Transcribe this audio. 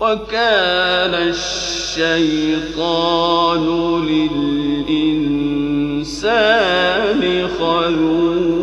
وكان الشيطان للإنسان خلولا